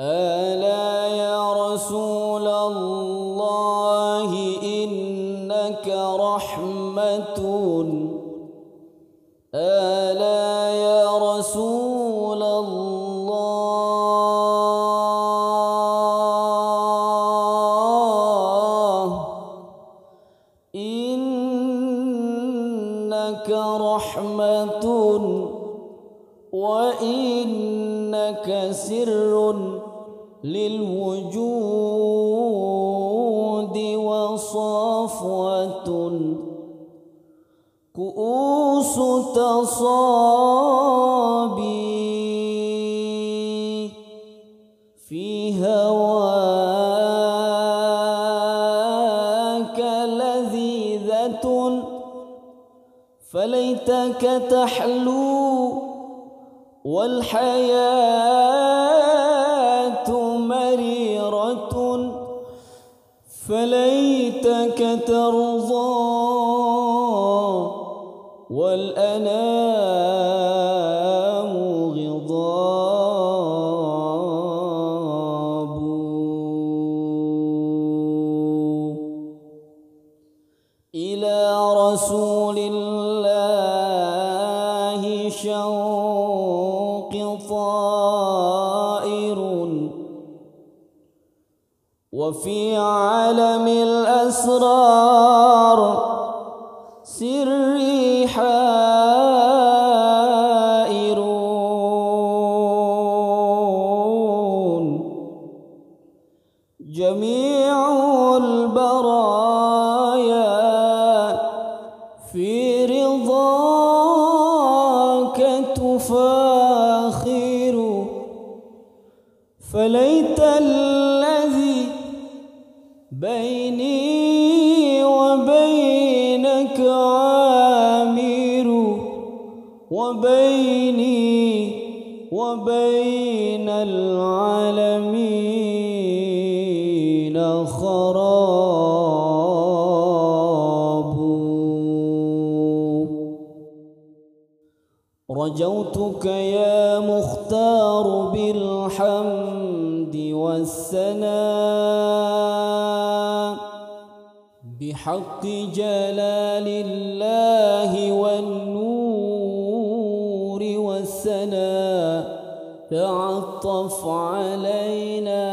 ألا يا رسول الله إنك رحمة؟ ألا يا رسول الله إنك رحمة وإنك سر للوجود وصفوة. كؤوس تصابي في هواك لذيذة. فليتك تحلو والحياة فليتك ترضى والأنام غضاب. إلى رسول الله شوق وفي عالم الأسرار سري حائرون. جميع البرايا وبيني وبين العالمين خراب. رجوتك يا مختار بالحمد والثناء. بحق جلال الله والنور تعطف علينا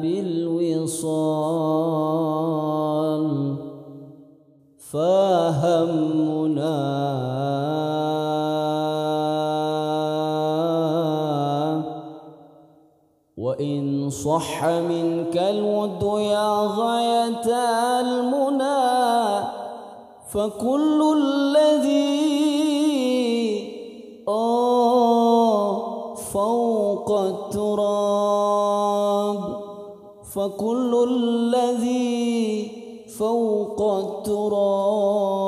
بالوصال فهمنا وإن صح منك الود يا غاية المنى فكل الذي فوق التراب فكل الذي فوق التراب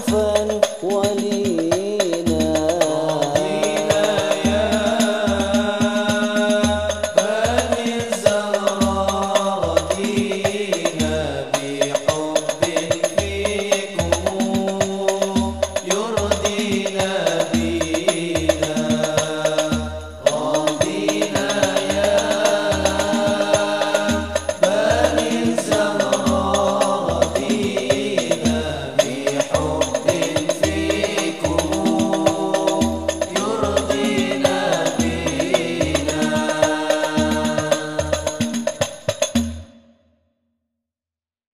分